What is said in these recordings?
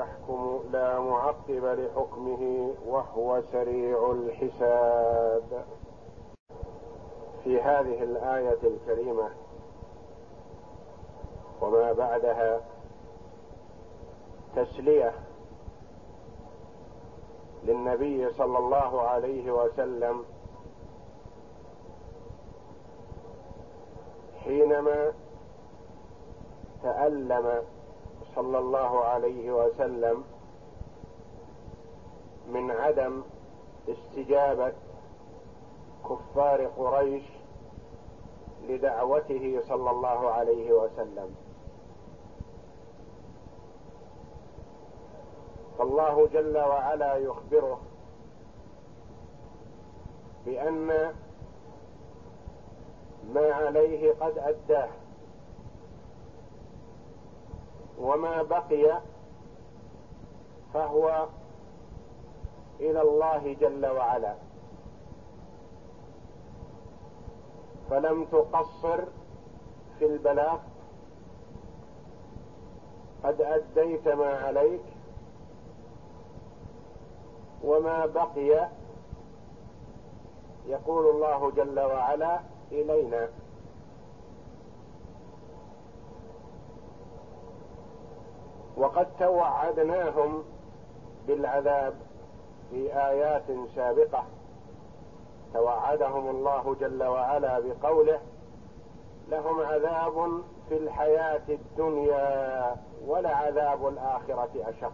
يحكم لا معقب لحكمه وهو سريع الحساب. في هذه الآية الكريمة وما بعدها تسلية للنبي صلى الله عليه وسلم حينما تألم صلى الله عليه وسلم من عدم استجابة كفار قريش لدعوته صلى الله عليه وسلم. فالله جل وعلا يخبره بأن ما عليه قد أداه. وما بقي فهو إلى الله جل وعلا. فلم تقصر في البلاغ. قد أديت ما عليك. وما بقي يقول الله جل وعلا إلينا. وقد توعدناهم بالعذاب في آيات سابقة. توعدهم الله جل وعلا بقوله لهم عذاب في الحياة الدنيا ولعذاب الآخرة أشق.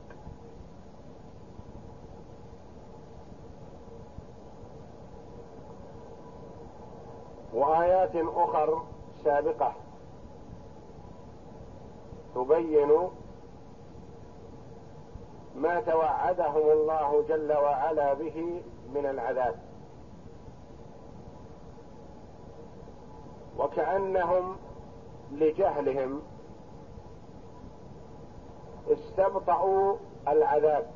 وآيات أخر سابقة تبين ما توعدهم الله جل وعلا به من العذاب. وكأنهم لجهلهم استبطأوا العذاب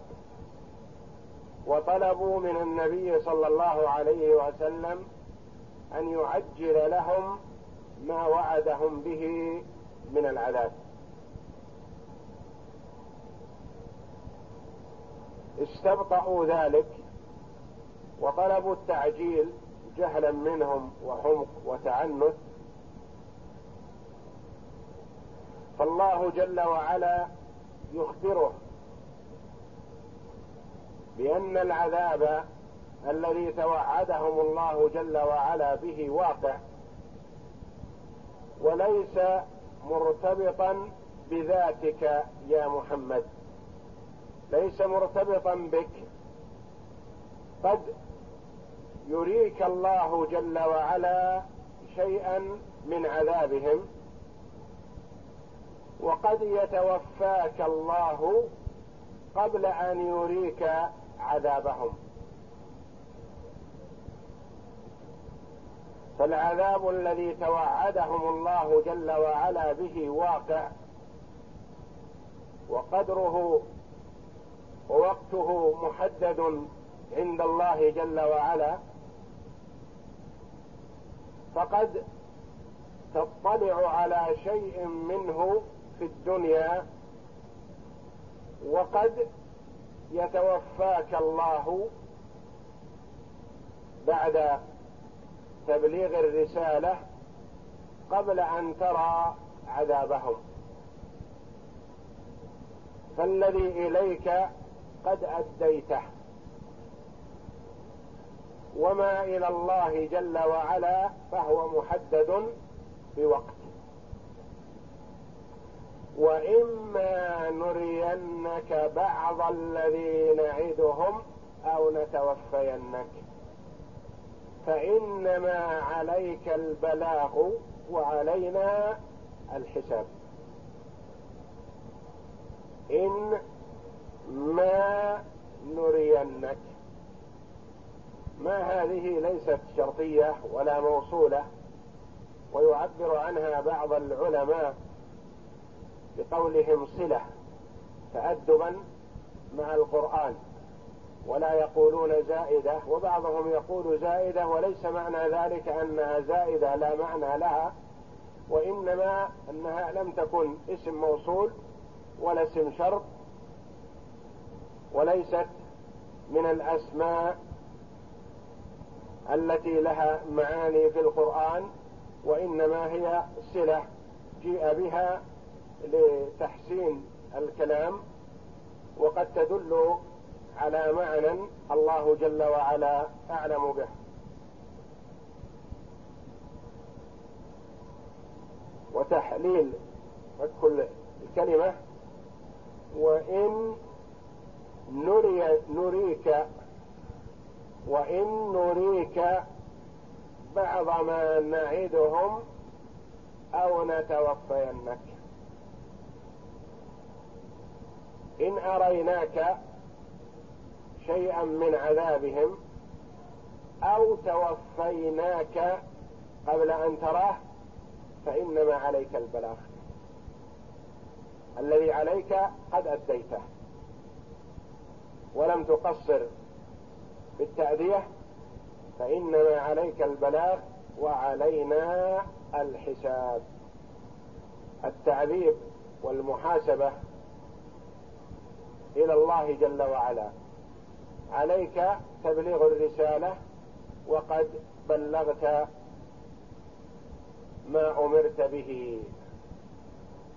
وطلبوا من النبي صلى الله عليه وسلم أن يعجل لهم ما وعدهم به من العذاب. استبطأوا ذلك وطلبوا التعجيل جهلا منهم وحمق وتعنت. فالله جل وعلا يخبره بأن العذاب الذي توعدهم الله جل وعلا به واقع وليس مرتبطا بذاتك يا محمد. ليس مرتبطا بك. قد يريك الله جل وعلا شيئا من عذابهم وقد يتوفاك الله قبل أن يريك عذابهم. فالعذاب الذي توعدهم الله جل وعلا به واقع وقدره ووقته محدد عند الله جل وعلا. فقد تطلع على شيء منه في الدنيا وقد يتوفاك الله بعد تبليغ الرسالة قبل أن ترى عذابهم. فالذي إليك قد أديته. وما إلى الله جل وعلا فهو محدد بوقت وإما نرينك بعض الذي نعدهم أو نتوفينك. فإنما عليك البلاغ وعلينا الحساب. إن ما نرينك. ما هذه ليست شرطية ولا موصولة ويعبر عنها بعض العلماء بقولهم صلة تادبا مع القرآن ولا يقولون زائدة وبعضهم يقول زائدة وليس معنى ذلك أنها زائدة لا معنى لها وإنما أنها لم تكن اسم موصول ولا اسم شرط وليست من الأسماء التي لها معاني في القرآن وإنما هي صلة جيء بها لتحسين الكلام وقد تدل على معنى الله جل وعلا أعلم به. وتحليل كل الكلمة وإن نري نريك وإن نريك بعض ما نعدهم أو نتوفينك. إن أريناك شيئا من عذابهم أو توفيناك قبل أن تراه فإنما عليك البلاغ. الذي عليك قد أديته. ولم تقصر بالتأدية فانما عليك البلاغ وعلينا الحساب. التعذيب والمحاسبة إلى الله جل وعلا. عليك تبليغ الرسالة وقد بلغت ما أمرت به.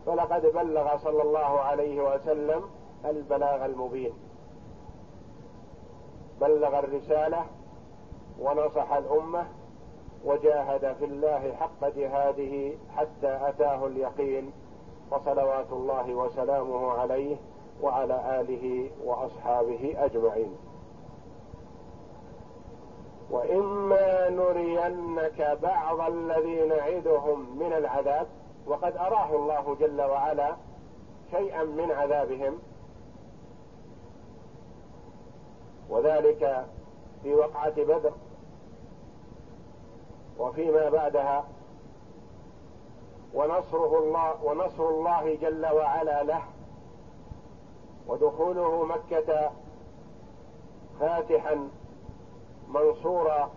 فلقد بلغ صلى الله عليه وسلم البلاغ المبين. بلغ الرسالة ونصح الأمة وجاهد في الله حق جهاده حتى أتاه اليقين وصلوات الله وسلامه عليه وعلى آله وأصحابه أجمعين. وإما نرينك بعض الذي نعدهم من العذاب وقد أراه الله جل وعلا شيئا من عذابهم وذلك في وقعة بدر وفيما بعدها ونصره الله ونصر الله جل وعلا له ودخوله مكة فاتحا منصورا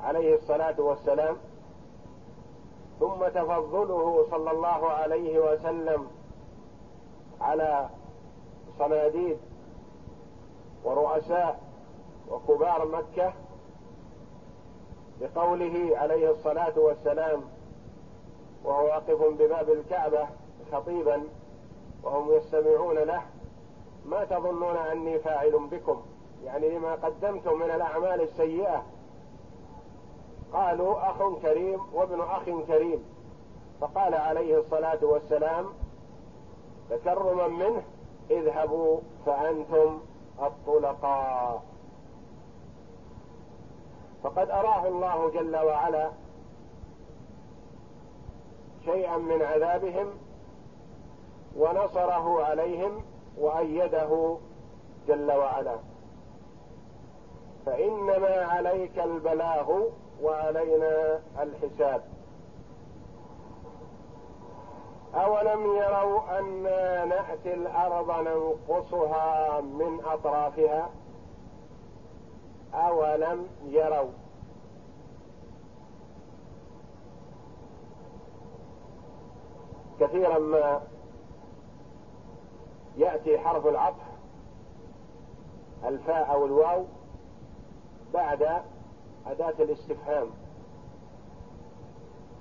عليه الصلاة والسلام ثم تفضله صلى الله عليه وسلم على صناديد ورؤساء وكبار مكة بقوله عليه الصلاة والسلام وهو واقف بباب الكعبة خطيبا وهم يستمعون له ما تظنون أني فاعل بكم؟ يعني لما قدمتم من الأعمال السيئة. قالوا أخ كريم وابن أخ كريم. فقال عليه الصلاة والسلام تكرما منه اذهبوا فأنتم الطلقاء. فقد أراه الله جل وعلا شيئا من عذابهم ونصره عليهم وأيده جل وعلا. فإنما عليك البلاغ وعلينا الحساب. أولم يروا أنا نأتي الأرض ننقصها من أطرافها؟ أولم يروا. كثيرا ما يأتي حرف العطف الفاء أو الواو بعد أداة الاستفهام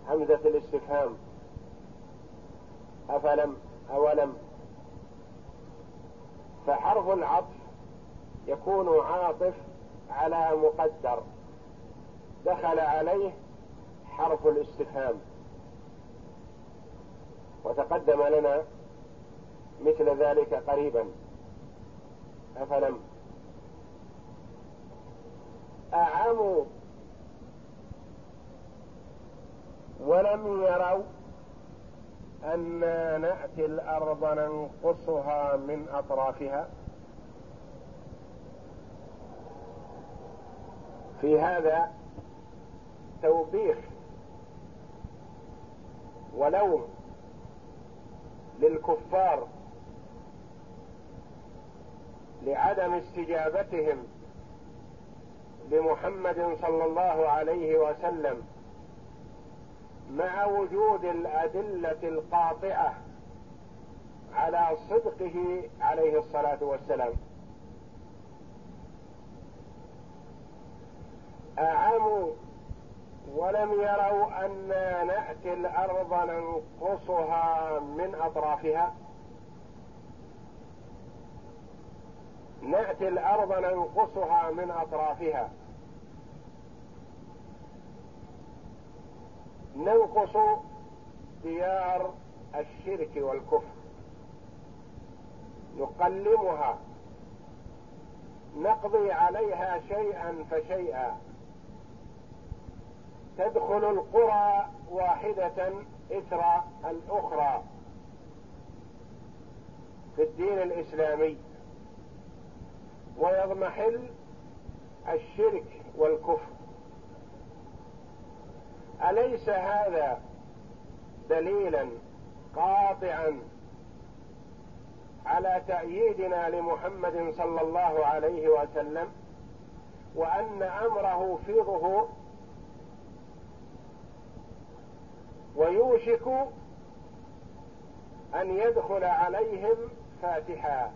همزة الاستفهام. أفلم؟ أولم؟ فحرف العطف يكون عاطف على مقدر. دخل عليه حرف الاستفهام. وتقدم لنا مثل ذلك قريبا. أفلم؟ أعموا. ولم يروا أنا نأتي الأرض ننقصها من أطرافها. في هذا توبيخ ولوم للكفار لعدم استجابتهم لمحمد صلى الله عليه وسلم. مع وجود الأدلة القاطعة على صدقه عليه الصلاة والسلام. اعموا ولم يروا أنا نأتي الأرض ننقصها من أطرافها؟ نأتي الأرض ننقصها من أطرافها. ننقص ديار الشرك والكفر. نقلمها. نقضي عليها شيئا فشيئا. تدخل القرى واحدة إثر الأخرى. في الدين الإسلامي. ويضمحل الشرك والكفر. أليس هذا دليلا قاطعا على تأييدنا لمحمد صلى الله عليه وسلم وأن أمره في ظهور ويوشك أن يدخل عليهم فاتحا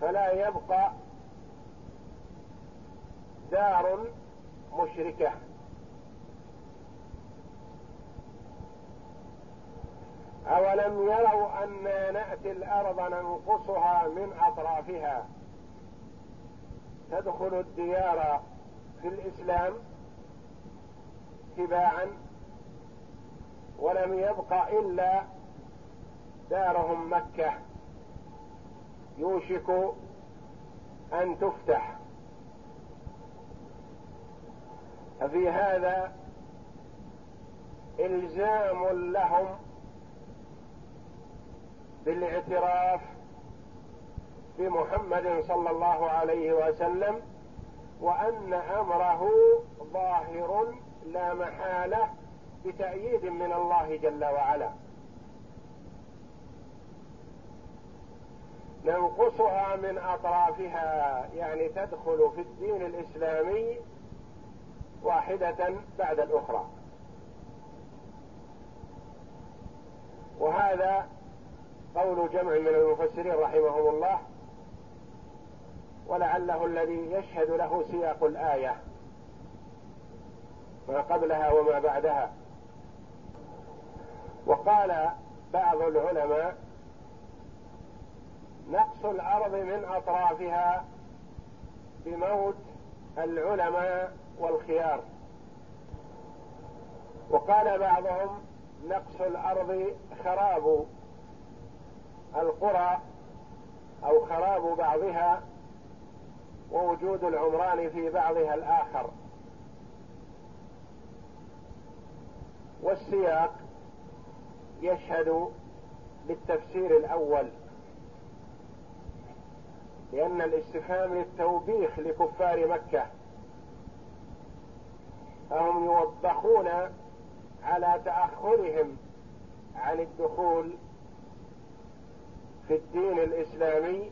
فلا يبقى دار مشركة. أولم يروا أنا نأتي الأرض ننقصها من أطرافها؟ تدخل الديار في الإسلام تباعا ولم يبق إلا دارهم مكة. يوشك أن تفتح. ففي هذا إلزام لهم بالاعتراف بمحمد صلى الله عليه وسلم وأن أمره ظاهر لا محالة بتأييد من الله جل وعلا. ننقصها من أطرافها يعني تدخل في الدين الإسلامي واحدة بعد الأخرى. وهذا قول جمع من المفسرين رحمهم الله ولعله الذي يشهد له سياق الآية ما قبلها وما بعدها. وقال بعض العلماء نقص الأرض من أطرافها بموت العلماء والخيار. وقال بعضهم نقص الأرض خراب القرى أو خراب بعضها ووجود العمران في بعضها الآخر. والسياق يشهد بالتفسير الأول لأن الاستفهام للتوبيخ لكفار مكة فهم يوبخون على تأخرهم عن الدخول في الدين الإسلامي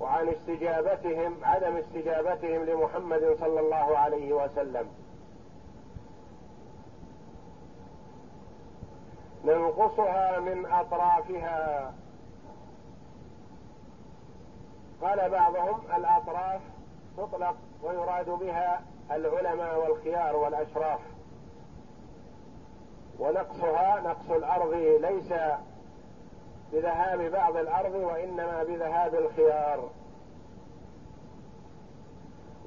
وعن استجابتهم عدم استجابتهم لمحمد صلى الله عليه وسلم. ننقصها من أطرافها. قال بعضهم الأطراف تطلق ويراد بها العلماء والخيار والأشراف. ونقصها نقص الأرض ليس بذهاب بعض الأرض وإنما بذهاب الخيار.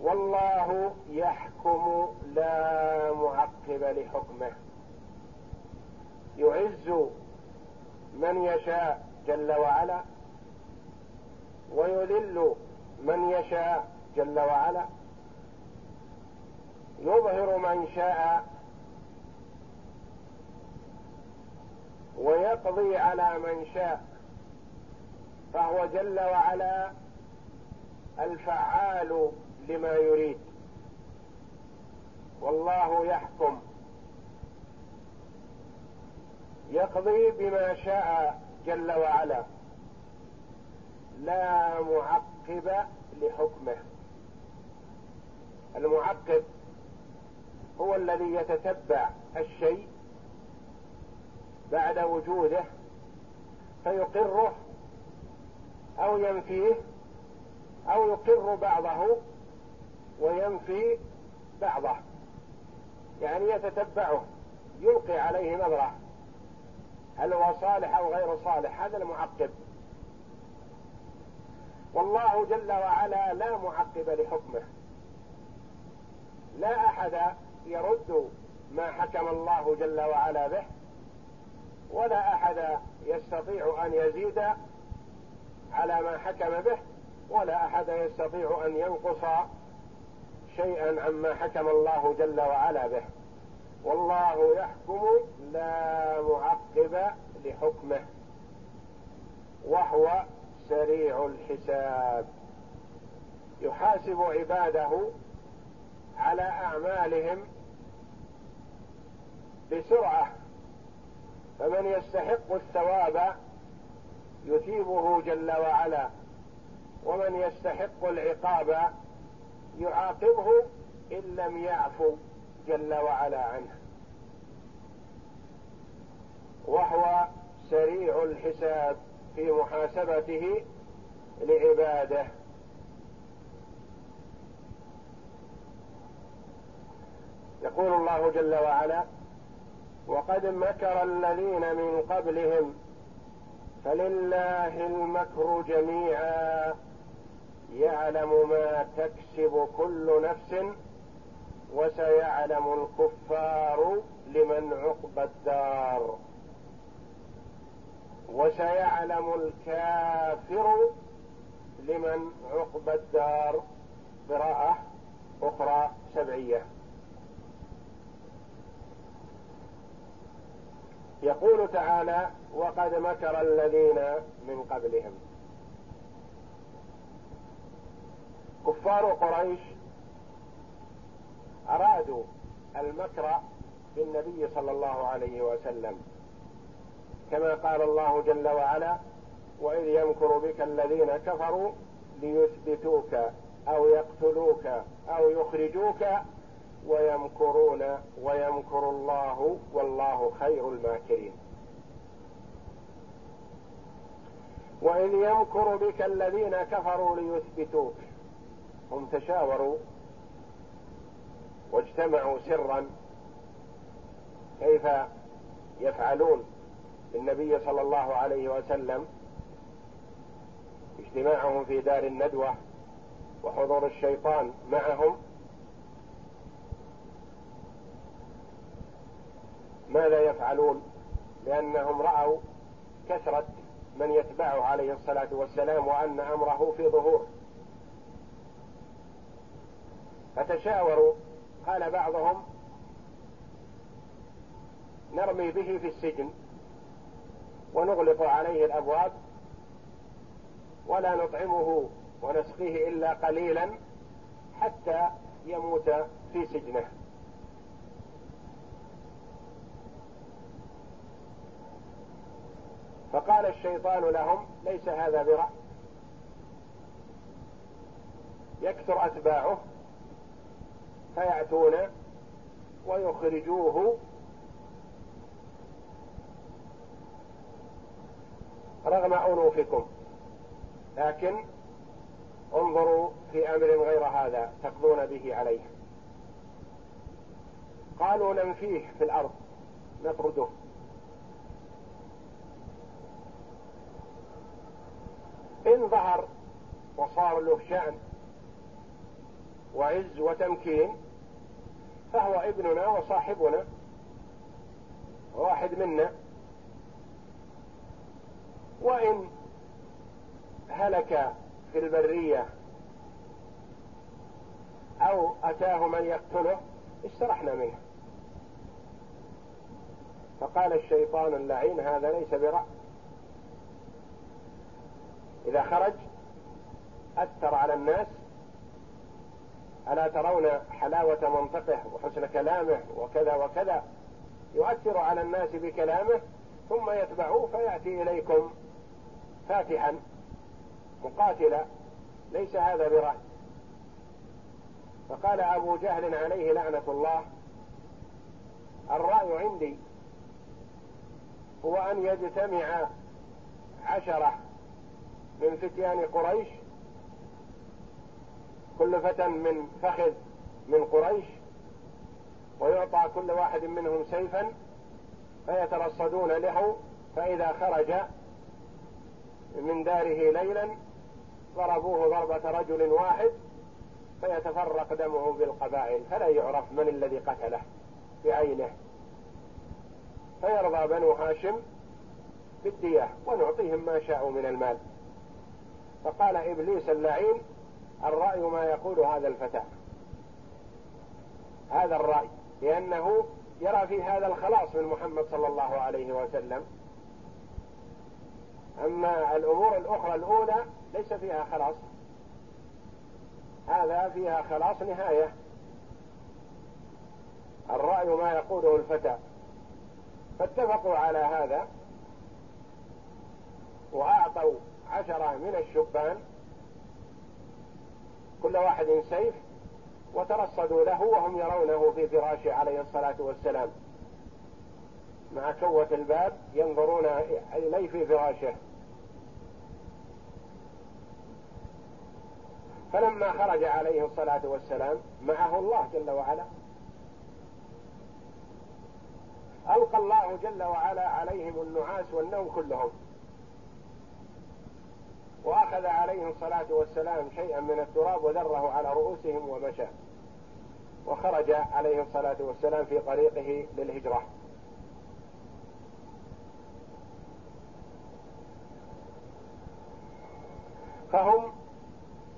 والله يحكم لا معقب لحكمه. يعز من يشاء جل وعلا ويذل من يشاء جل وعلا. يظهر من شاء ويقضي على من شاء فهو جل وعلا الفعال لما يريد. والله يحكم. يقضي بما شاء جل وعلا. لا معقب لحكمه. المعقب هو الذي يتتبع الشيء بعد وجوده فيقره أو ينفيه أو يقر بعضه وينفي بعضه. يعني يتتبعه يلقي عليه نظرة هل هو صالح أو غير صالح؟ هذا المعقب. والله جل وعلا لا معقب لحكمه. لا أحد يرد ما حكم الله جل وعلا به ولا أحد يستطيع أن يزيد على ما حكم به ولا أحد يستطيع أن ينقص شيئا عما حكم الله جل وعلا به. والله يحكم لا معقب لحكمه وهو سريع الحساب. يحاسب عباده على أعمالهم بسرعة. فمن يستحق الثواب يثيبه جل وعلا ومن يستحق العقاب يعاقبه إن لم يعفو جل وعلا عنه. وهو سريع الحساب في محاسبته لعباده. يقول الله جل وعلا وقد مكر الذين من قبلهم. فلله المكر جميعا. يعلم ما تكسب كل نفس وسيعلم الكفار لمن عقبى الدار. وسيعلم الكافر لمن عقبى الدار. قراءة أخرى سبعية. يقول تعالى وقد مكر الذين من قبلهم. كفار قريش أرادوا المكر بالنبي صلى الله عليه وسلم. كما قال الله جل وعلا وإذ يمكر بك الذين كفروا ليثبتوك أو يقتلوك أو يخرجوك ويمكرون ويمكر الله والله خير الماكرين. واذ يمكر بك الذين كفروا ليثبتوك هم تشاوروا واجتمعوا سرا كيف يفعلون بالنبي صلى الله عليه وسلم. اجتماعهم في دار الندوة وحضور الشيطان معهم ماذا يفعلون؟ لأنهم رأوا كثرة من يتبعه عليه الصلاة والسلام وأن أمره في ظهور. فتشاوروا قال بعضهم نرمي به في السجن ونغلق عليه الأبواب ولا نطعمه ونسقيه إلا قليلا حتى يموت في سجنه. فقال الشيطان لهم ليس هذا برأي يكثر أتباعه فيأتون ويخرجوه. رغم أنوفكم لكن انظروا في أمر غير هذا تقضون به عليه. قالوا ننفيه في الأرض نطرده. إن ظهر وصار له شأن وعز وتمكين فهو ابننا وصاحبنا واحد منا. وإن هلك في البرية أو أتاه من يقتله استرحنا منه. فقال الشيطان اللعين هذا ليس برأي. إذا خرج أثر على الناس ألا ترون حلاوة منطقه وحسن كلامه وكذا وكذا يؤثر على الناس بكلامه ثم يتبعوه فيأتي إليكم فاتحا مقاتلا ليس هذا برأي فقال أبو جهل عليه لعنة الله الرأي عندي هو أن يجتمع عشرة من فتيان قريش كل فتى من فخذ من قريش ويعطى كل واحد منهم سيفا فيترصدون له فإذا خرج من داره ليلا ضربوه ضربة رجل واحد فيتفرق دمه بالقبائل فلا يعرف من الذي قتله بعينه. فيرضى بنو هاشم بالدية ونعطيهم ما شاءوا من المال. فقال إبليس اللعين الرأي ما يقول هذا الفتى. هذا الرأي لأنه يرى في هذا الخلاص من محمد صلى الله عليه وسلم. أما الأمور الأخرى الأولى ليس فيها خلاص. هذا فيها خلاص نهاية. الرأي ما يقوله الفتى. فاتفقوا على هذا. وأعطوا عشرة من الشبان. كل واحد سيف وترصدوا له وهم يرونه في فراشه عليه الصلاة والسلام. مع كوة الباب ينظرون إليه في فراشه. فلما خرج عليه الصلاة والسلام معه الله جل وعلا. ألقى الله جل وعلا عليهم النعاس والنوم كلهم. وأخذ عليه الصلاة والسلام شيئا من التراب وذره على رؤوسهم ومشى. وخرج عليه الصلاة والسلام في طريقه للهجرة. فهم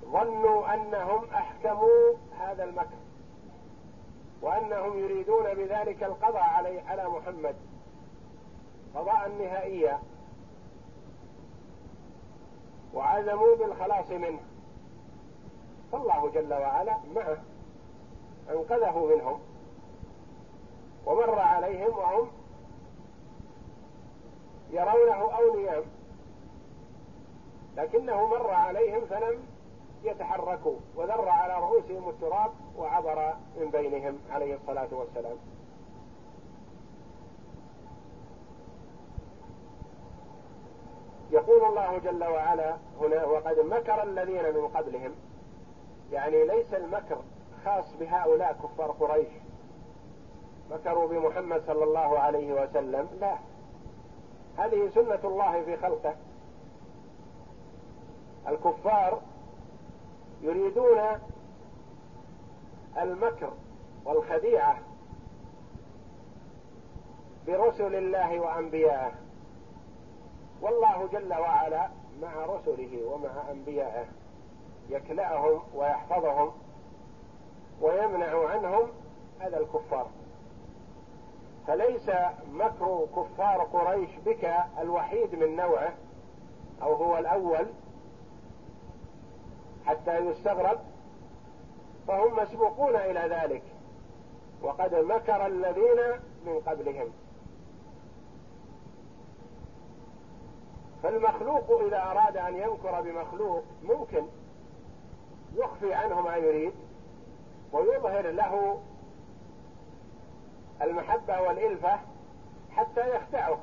ظنوا أنهم أحكموا هذا المكر وأنهم يريدون بذلك القضاء علي على محمد. قضاء نهائيا. وعزموا بالخلاص منه. فالله جل وعلا معه. أنقذه منهم. ومر عليهم وهم يرونه أو نيام لكنه مر عليهم فلم يتحركوا وذر على رؤوسهم التراب وعبر من بينهم عليه الصلاة والسلام. يقول الله جل وعلا هنا وقد مكر الذين من قبلهم. يعني ليس المكر خاص بهؤلاء كفار قريش. مكروا بمحمد صلى الله عليه وسلم. لا. هذه سنة الله في خلقه. الكفار يريدون المكر والخديعة برسل الله وأنبيائه والله جل وعلا مع رسله ومع أنبيائه يكلأهم ويحفظهم ويمنع عنهم هذا الكفار. فليس مكر كفار قريش بك الوحيد من نوعه أو هو الأول حتى يستغرب فهم مسبوقون إلى ذلك وقد مكر الذين من قبلهم. فالمخلوق إذا أراد أن يمكر بمخلوق ممكن يخفي عنه ما يريد ويظهر له المحبة والإلفة حتى يخدعه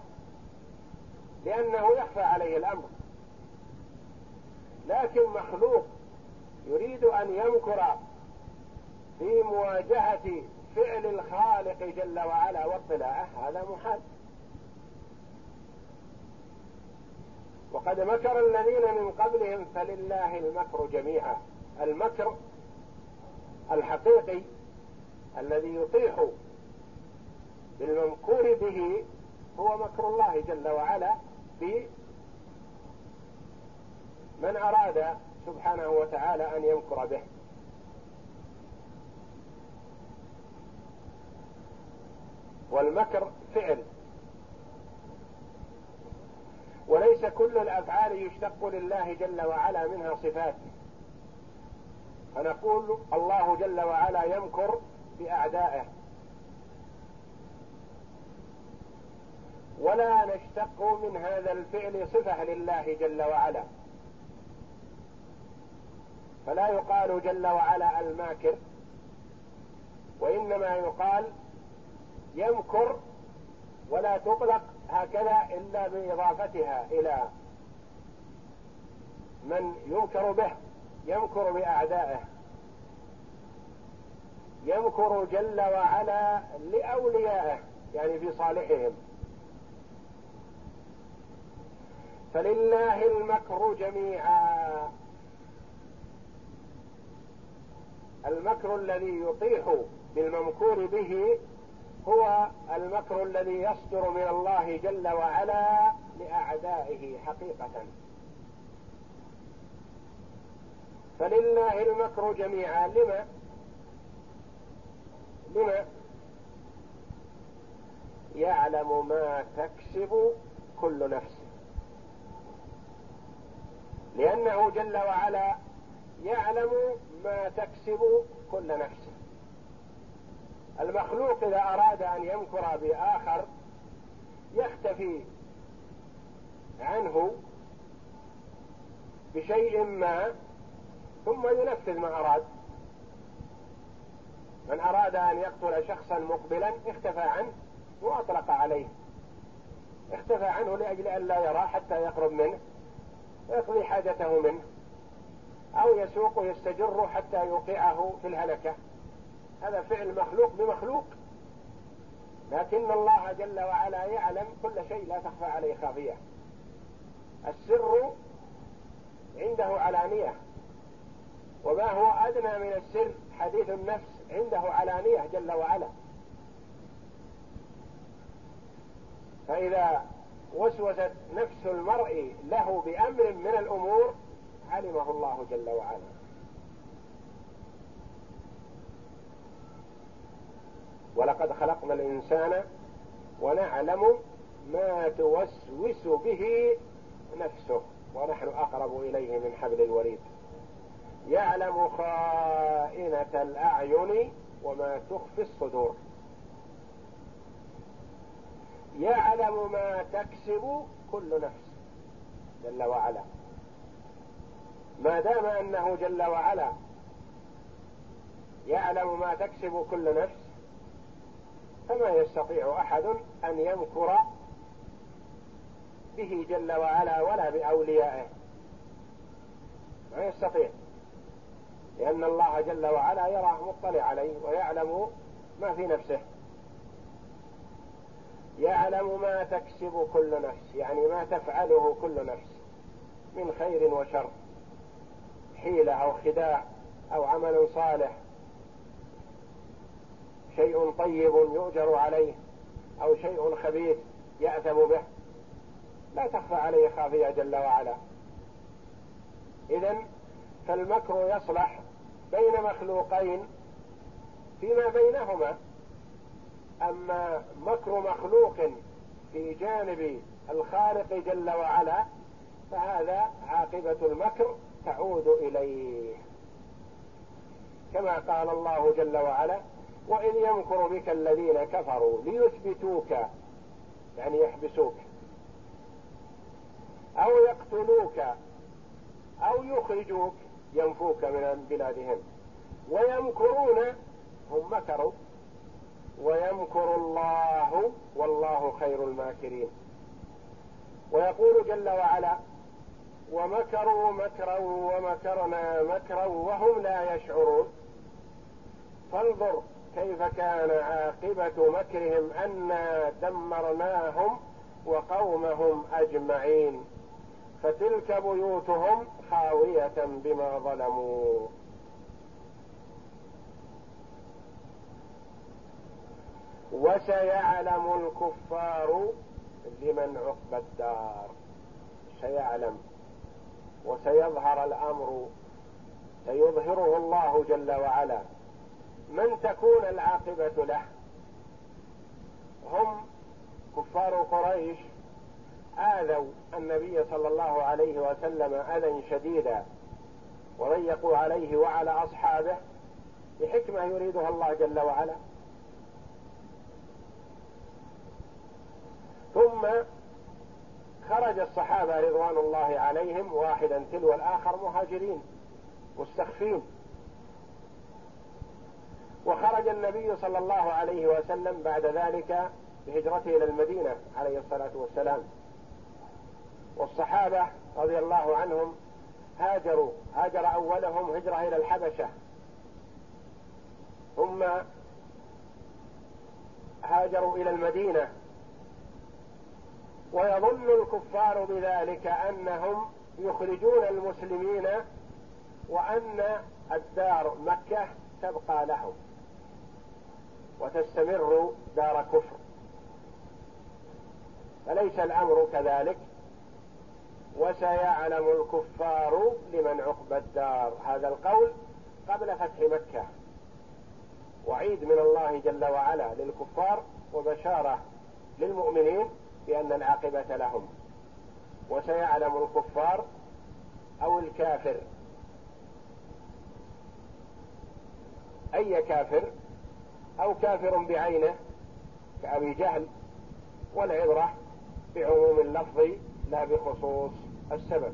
لأنه يخفى عليه الأمر. لكن مخلوق يريد أن يمكر في مواجهة فعل الخالق جل وعلا واطلاعه هذا محال. وقد مكر الذين من قبلهم فلله المكر جميعا. المكر الحقيقي الذي يطيح بالممكور به هو مكر الله جل وعلا في من أراد سبحانه وتعالى أن يمكر به. والمكر فعل. وليس كل الأفعال يشتق لله جل وعلا منها صفات. فنقول الله جل وعلا يمكر بأعدائه. ولا نشتق من هذا الفعل صفة لله جل وعلا. فلا يقال جل وعلا الماكر وإنما يقال يمكر ولا تطلق هكذا إلا بإضافتها إلى من ينكر به يمكر بأعدائه. يمكر جل وعلا لأوليائه يعني في صالحهم. فلله المكر جميعا. المكر الذي يطيح بالممكور به هو المكر الذي يصدر من الله جل وعلا لأعدائه حقيقة. فلله المكر جميعا. لما؟ لما؟ يعلم ما تكسب كل نفس. لأنه جل وعلا يعلم ما تكسب كل نفس. المخلوق إذا أراد أن يمكر بآخر يختفي عنه بشيء ما ثم ينفذ ما أراد. من أراد أن يقتل شخصا مقبلا اختفى عنه وأطلق عليه. اختفى عنه لأجل أن لا يرى حتى يقرب منه ويقضي حاجته منه أو يسوق يستجر حتى يوقعه في الهلكة. هذا فعل مخلوق بمخلوق. لكن الله جل وعلا يعلم كل شيء لا تخفى عليه خافية. السر عنده علانية. وما هو أدنى من السر؟ حديث النفس عنده علانية جل وعلا. فإذا وسوست نفس المرء له بأمر من الأمور علمه الله جل وعلا. ولقد خلقنا الإنسان ونعلم ما توسوس به نفسه ونحن أقرب إليه من حبل الوريد. يعلم خائنة الأعين وما تخفي الصدور. يعلم ما تكسب كل نفس. جل وعلا. ما دام أنه جل وعلا يعلم ما تكسب كل نفس فما يستطيع أحد أن يمكر به جل وعلا ولا بأوليائه؟ ما يستطيع لأن الله جل وعلا يرى مطلع عليه ويعلم ما في نفسه. يعلم ما تكسب كل نفس يعني ما تفعله كل نفس من خير وشر حيلة أو خداع أو عمل صالح. شيء طيب يؤجر عليه أو شيء خبيث يأثم به لا تخفى عليه خافية جل وعلا. إذا فالمكر يصلح بين مخلوقين فيما بينهما. أما مكر مخلوق في جانب الخالق جل وعلا فهذا عاقبة المكر تعود إليه. كما قال الله جل وعلا وإذ يمكر بك الذين كفروا ليثبتوك يعني يحبسوك أو يقتلوك أو يخرجوك ينفوك من بلادهم. ويمكرون هم مكروا. ويمكر الله والله خير الماكرين. ويقول جل وعلا ومكروا مكرا ومكرنا مكرا وهم لا يشعرون. فانظر كيف كان عاقبة مكرهم أنا دمرناهم وقومهم أجمعين؟ فتلك بيوتهم خاوية بما ظلموا. وسيعلم الكفار لمن عقب الدار. سيعلم. وسيظهر الأمر. سيظهره الله جل وعلا. من تكون العاقبة له؟ هم كفار قريش آذوا النبي صلى الله عليه وسلم أذى شديدا وضيقوا عليه وعلى أصحابه بحكمة يريدها الله جل وعلا. ثم خرج الصحابة رضوان الله عليهم واحدا تلو الآخر مهاجرين مستخفين. وخرج النبي صلى الله عليه وسلم بعد ذلك بهجرته إلى المدينة عليه الصلاة والسلام. والصحابة رضي الله عنهم هاجروا هاجر أولهم هجرة إلى الحبشة. ثم هاجروا إلى المدينة. ويظن الكفار بذلك أنهم يخرجون المسلمين وأن الدار مكة تبقى لهم. وتستمر دار كفر. فليس الأمر كذلك وسيعلم الكفار لمن عقبى الدار. هذا القول قبل فتح مكة. وعيد من الله جل وعلا للكفار وبشارة للمؤمنين بأن العاقبة لهم. وسيعلم الكفار أو الكافر. أي كافر؟ أو كافر بعينه كأبي جهل والعبرة بعموم اللفظ لا بخصوص السبب.